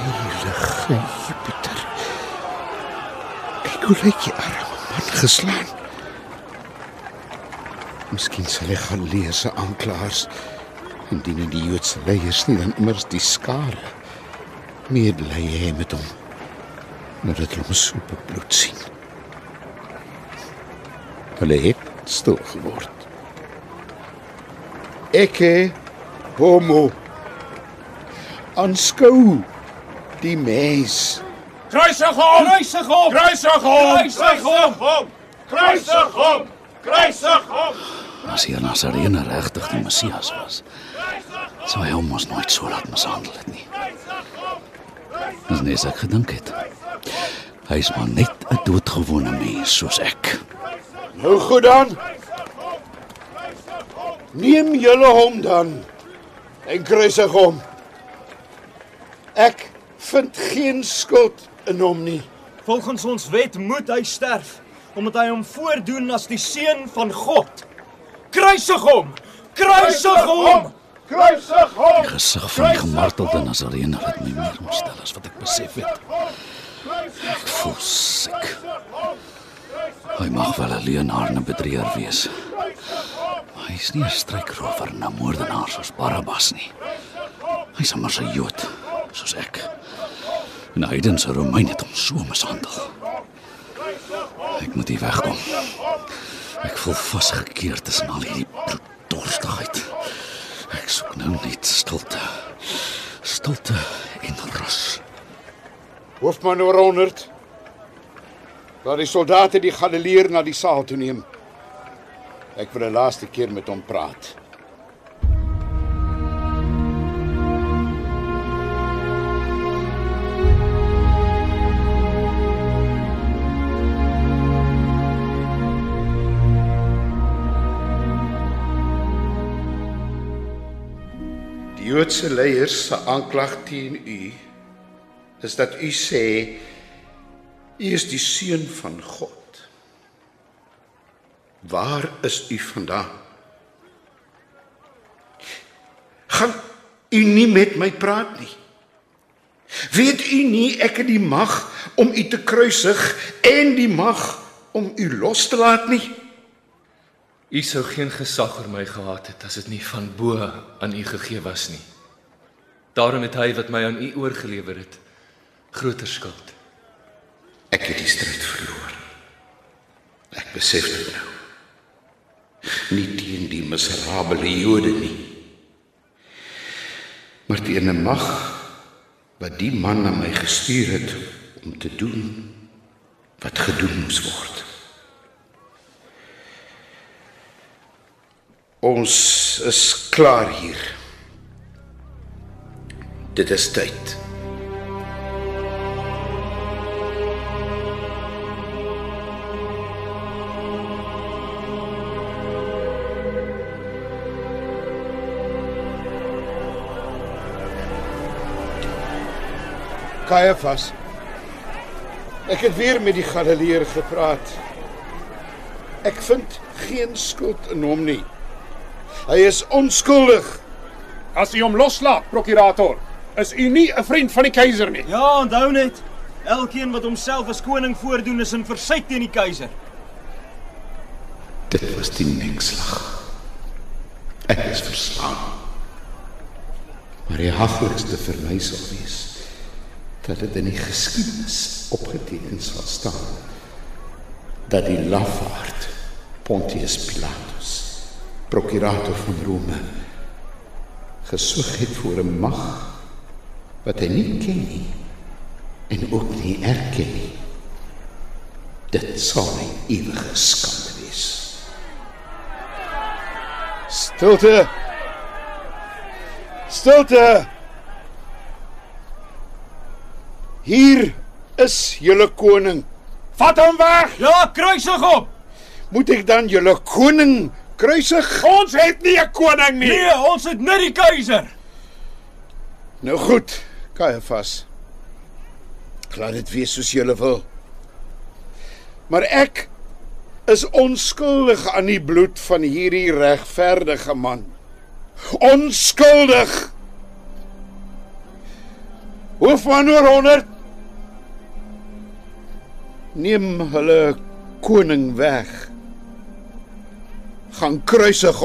Heilige Jupiter. Kyk hoe lyk die arme man geslaan. Miskien sal hy gaan lees se aanklaers indien nie die Joodse leiers nie dan immers die skare medely hê met hom. Maar dit hom so bebloed sien. Hulle het stil geword. Ek homo aanskou die mens. Kruisig hom! Kruisig hom! Kruisig hom! Kruisig hom! Kruisig hom! Kruisig hom! As hier Nazarene regtig die Messias was, sou hy hom ons nooit so laat mishandel het nie. Dis net ek gedink het. Hy is maar net 'n doodgewone mens soos ek. Nou goed dan. Neem julle hom dan en kruisig hom. Ek vind geen skuld in hom nie. Volgens ons wet moet hy sterf omdat hy hom voordoen as die seun van God. Kruisig hom! Kruisig hom! Kruisig hom! Die gesig van die gemartelde Nazarene het my meer ontstel as wat ek besef het. Ek voel siek. Hy mag wel 'n leenaar en 'n bedrieger wees. Maar hy is nie 'n strykrower en 'n moordenaar soos Barabbas nie. Hy's sommer 'n Jood soos ek. En hy het se Romein het hom so mishandel. Ek moet hier wegkom. Ek voel vasgekeer tussen al hierdie bloeddorstigheid. Ek soek nou net stilte. Stilte en rus. Hoofman oor 100. Laat die soldate die Galileer na die saal toe neem. Ek wil 'n laaste keer met hom praat. Die Joodse leiers se aanklag teen u is dat u sê u is die seun van God. Waar is u vandaan? Gaan u nie met my praat nie. Weet u nie ek het die mag om u te kruisig en die mag om u los te laat nie? U sou geen gesag oor my gehad het as dit nie van bo aan u gegee was nie. Daarom het hy wat my aan u oorgelewer het, groter skuld. Ek het die stryd verloor. Ek besef dit nou. Nie teen die miserabele Jode nie. Maar teen 'n mag wat die man na my gestuur het om te doen wat gedoen moes word. Ons is klaar hier. Dit is tyd. Caiaphas. Ek het weer met die Galileer gepraat. Ek vind geen skuld in hom nie. Hy is onskuldig. As u hom loslaat, prokurator, is u nie 'n vriend van die keiser nie. Ja, onthou net, elkeen wat homself as koning voordoen is in versuit teen die keiser. Dit was die nekslag. Ek is verslaan. Maar die haglikste vir my sal wees dat dit in die geskiedenis opgeteken sal staan dat die lafaard Pontius Pilatus prokurator van Rome gesoek het voor 'n mag wat hy nie ken nie en ook nie erken nie. Dit sal 'n ewige skande wees. Stilte. Stilte. Hier is julle koning. Vat hom weg. Ja, kruisig hom. Moet ek dan julle koning kruisig? Ons het nie 'n koning nie. Nee, ons het net die keiser. Nou goed, Caiaphas. Laat dit wees soos julle wil. Maar ek is onskuldig aan die bloed van hierdie regverdige man. Onskuldig. Hoofman oor 100 Neem hulle koning weg. Gaan kruisig.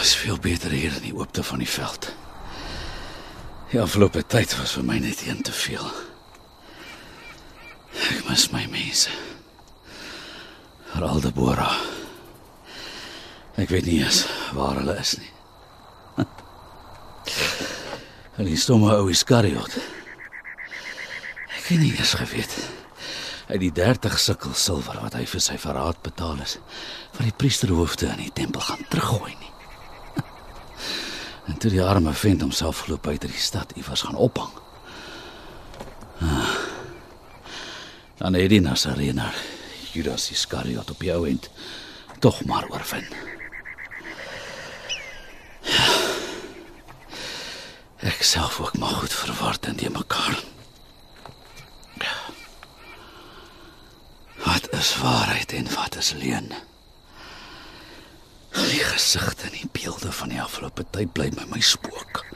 Dit is veel beter hier in die oopte van die veld. Die afgelope tyd was vir my net een te veel. Mis my mense. Veral Deborah. Ek weet nie eens waar hulle is nie. En die stomme ou Iskariot. Ek het nie eens geweet uit die 30 sikkel silwer wat hy vir sy verraad betaal is, van die priesterhoofde in die tempel gaan teruggooi nie. En toe die arme vent homself geloop uit die stad iewers gaan ophang. Ah. Dan het die Nasarener Judas Iskariot op jou end tog maar oorwin. Ja. Ek self ook maar goed verward in die mekaar. Ja. Wat is waarheid en wat is leuen? Die gesigte en die beelde van die afgelope tyd bly by my spook.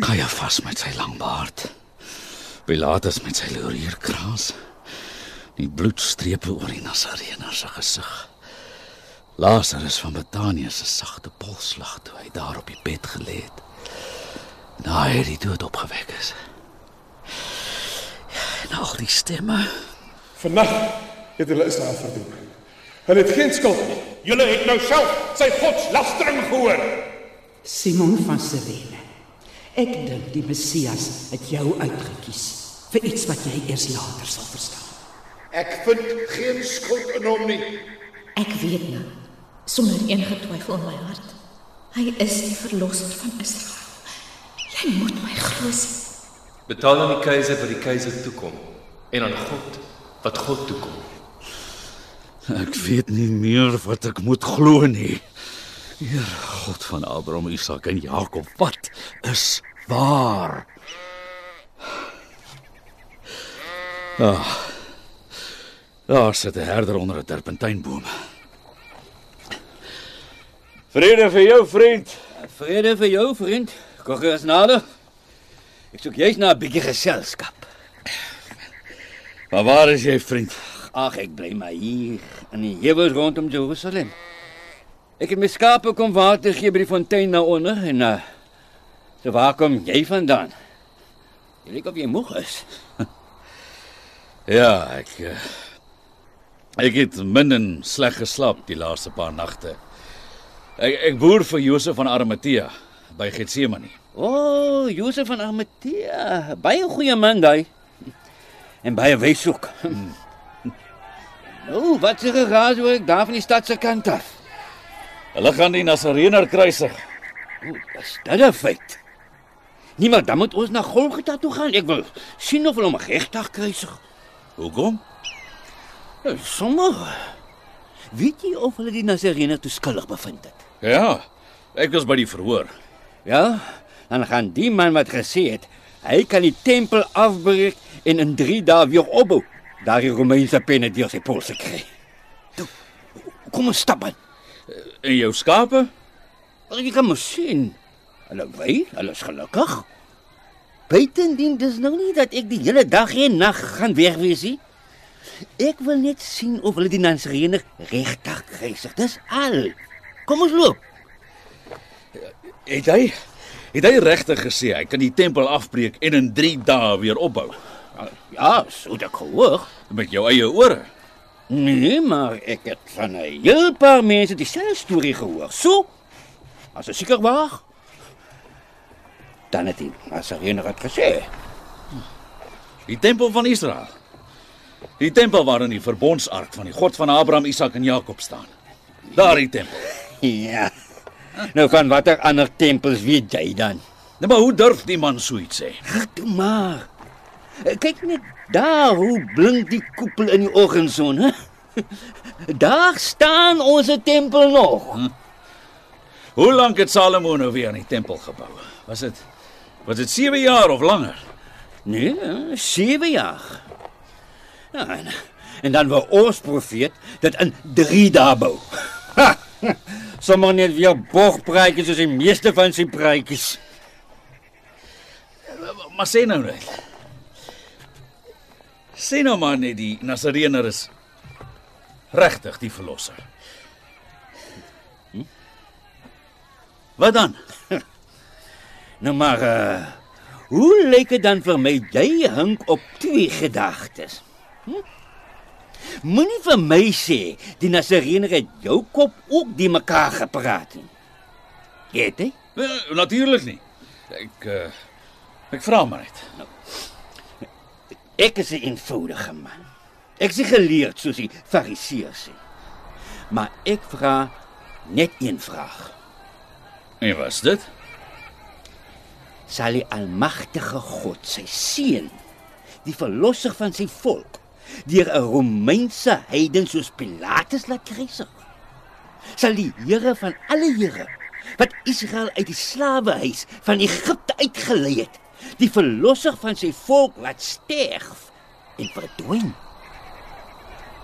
Caiaphas met sy lang baard. Pilatus met sy laurierkrans. Die bloedstrepe oor die Nasareëner se gesig. Lazarus van Betanië se sagte polsslag toe hy daar op die bed gelê het. Na hy die dood opgewek is. En al die stemme. Vannag het hulle Israel verdoem. Hulle het geen skuld nie. Julle het nou self sy godslastering gehoor. Simon van Sirene. Ek dink die Messias het jou uitgekies vir iets wat jy eers later sal verstaan. Ek vind geen skuld in hom nie. Ek weet nou, sonder enige twyfel in my hart, hy is die verlosser van Israel. Jy moet my glo. Betaal aan die keiser wat die keiser toekom en aan God wat God toekom. Ek weet nie meer wat ek moet glo nie. Heer God van Abraham, Isak en Jakob, wat is waar? Ah. Daar sit 'n herder onder 'n terpentynboom. Vrede vir jou, vriend. Vrede vir jou, vriend. Kom gerus nader. Ek soek jy's na 'n bietjie geselskap. Maar waar is jy, vriend? Ag, ek bly maar hier in die heuwels rondom Jerusalem. Ek het my skape kom water gee by die fontein na onder en uh so waar kom jy vandaan? Jy lyk of jy moeg is. Ja, ek eh, ek het min en sleg geslaap die laaste paar nagte. Ek ek boer vir Josef van Arimatea by Getsemane. O, oh, Josef van Arimatea, baie goeie man daai. En baie wys ook. nou, wat se geraas hoor ek daar van die stad se kant af? Hulle gaan die Nasareëner kruisig. O, is dit 'n feit? Niemand, dan moet ons na Golgotha toe gaan. Ek wil sien of hulle hom regtig kruisig. Hoekom? Nou, Sommige. Weet jy of hulle die Nasareëner toe skuldig bevind het? Ja, ek was by die verhoor. Ja, dan gaan die man wat gesê het hy kan die tempel afbreek en in 3 dae weer opbou. Daar die Romeinse penne deur sy polse kry. Toe, kom ons stap aan. En jou skape? Maar jy kan mos sien. Hulle wy, hulle is gelukkig. Buitendien dis nou nie dat ek die hele dag en nag gaan weg wees nie. Ek wil net sien of hulle die Nansreëner regtig kruisig. Dis al. Kom ons loop. Het hy het hy regtig gesê hy kan die tempel afbreek en in 3 dae weer opbou Ja, so dit gehoor. met jou eie ore? Nee, maar ek het van 'n heel paar mense dieselfde storie gehoor. So, as dit seker waar, Dan het hy as enige het gesê. Die tempel van Israel. Die tempel waarin die verbondsark van die God van Abraham, Isak en Jakob staan. Daardie tempel. Ja. Nou van watter ander tempels weet jy dan? Nou maar hoe durf die man so iets sê? Ag, toe maar. Kyk net daar hoe blink die koepel in die oggendson, hè? Daar staan ons tempel nog. Hm. Hoe lank het Salomo nou weer aan die tempel gebou? Was dit was dit 7 jaar of langer? Nee, 7 jaar. Ja, en, en dan wou ons profeet dit in 3 dae bou. Sommige net weer bogpraatjies soos die meeste van sy praatjies. Maar sê nou net. Sê nou maar net die Nasareëner is regtig die verlosser. Hm? Wat dan? nou maar uh, hoe lyk dit dan vir my jy hink op twee gedagtes? Hm? Moenie vir my sê die Nasareëner het jou kop ook die mekaar gepraat nie. Weet jy? Nee, Natuurlik nie. Ek uh, ek vra maar net. Nou, ek is 'n eenvoudige man. Ek is geleerd soos die Fariseërs sê. Maar ek vra net een vraag. En wat is dit? Sal die almagtige God sy seun, die verlosser van sy volk, deur 'n Romeinse heiden soos Pilatus laat kruisig? Sal die Here van alle Here wat Israel uit die slawehuis van Egipte uitgelei het, die verlosser van sy volk laat sterf en verdwyn?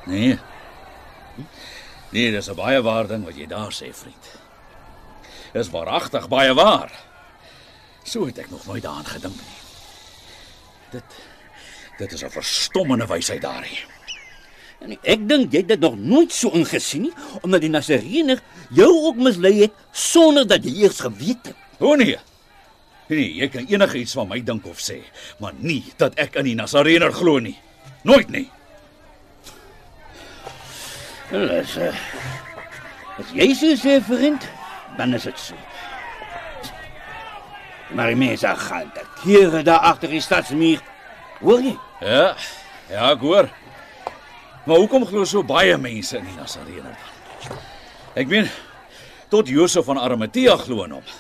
Nee. Nee, dis 'n baie waar ding wat jy daar sê, vriend. Dis waaragtig baie waar. So het ek nog nooit daaraan gedink nie. Dit dit is 'n verstommende wysheid daarin. En ek dink jy het dit nog nooit so ingesien nie, omdat die Nasareëner jou ook mislei het sonder dat jy eers geweet het. O nee. Nee, jy kan enige iets van my dink of sê, maar nie dat ek in die Nasareëner glo nie. Nooit nie. Alles. Uh, as jy so sê, vriend, dan is dit so. Maar mense gaan dat hier daar agter die stadsmuur. Hoor jy? Ja. Ja, ek hoor. Maar hoekom glo so baie mense in die Nasareëner? Ek meen tot Josef van Arimatea glo in hom.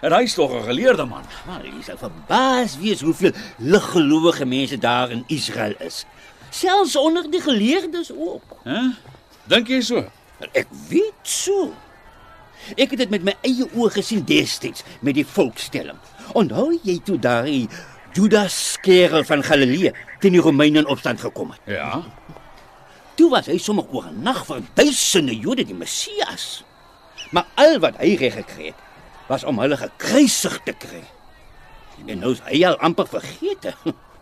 En hy's tog 'n geleerde man. Maar jy sal verbaas wees hoeveel liggelowige mense daar in Israel is. Selfs onder die geleerdes ook. Hæ? Huh? Dink jy so? Ek weet so. Ek het dit met my eie oë gesien destyds met die volkstelling. Onthou jy toe daai Judas skerel van Galilea teen die Romeine in opstand gekom het? Ja. Toe was hy sommer oor 'n nag vir duisende Jode die Messias. Maar al wat hy reg gekry het, was om hulle gekruisig te kry. En nou is hy al amper vergeet.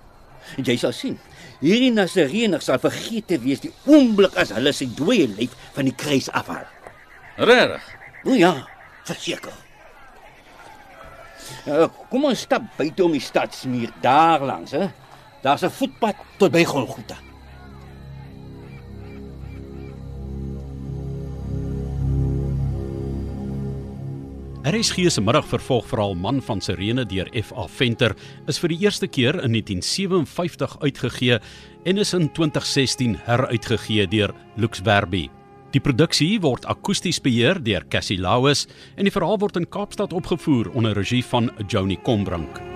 Jy sal sien. Hierdie Nasareëner sal vergeet wees die oomblik as hulle sy dooie lyf van die kruis afhaal. Regtig? O ja, verseker. Uh, kom ons stap buite om die stadsmuur daar langs, hè. Daar's 'n voetpad tot by Golgotha. RSG se middagvervolgverhaal Man van Sirene deur F.A. Venter is vir die eerste keer in 1957 uitgegee en is in 2016 heruitgegee deur Lux Verbi. Die produksie word akoesties beheer deur Cassie Lauis en die verhaal word in Kaapstad opgevoer onder regie van Joni Combrink.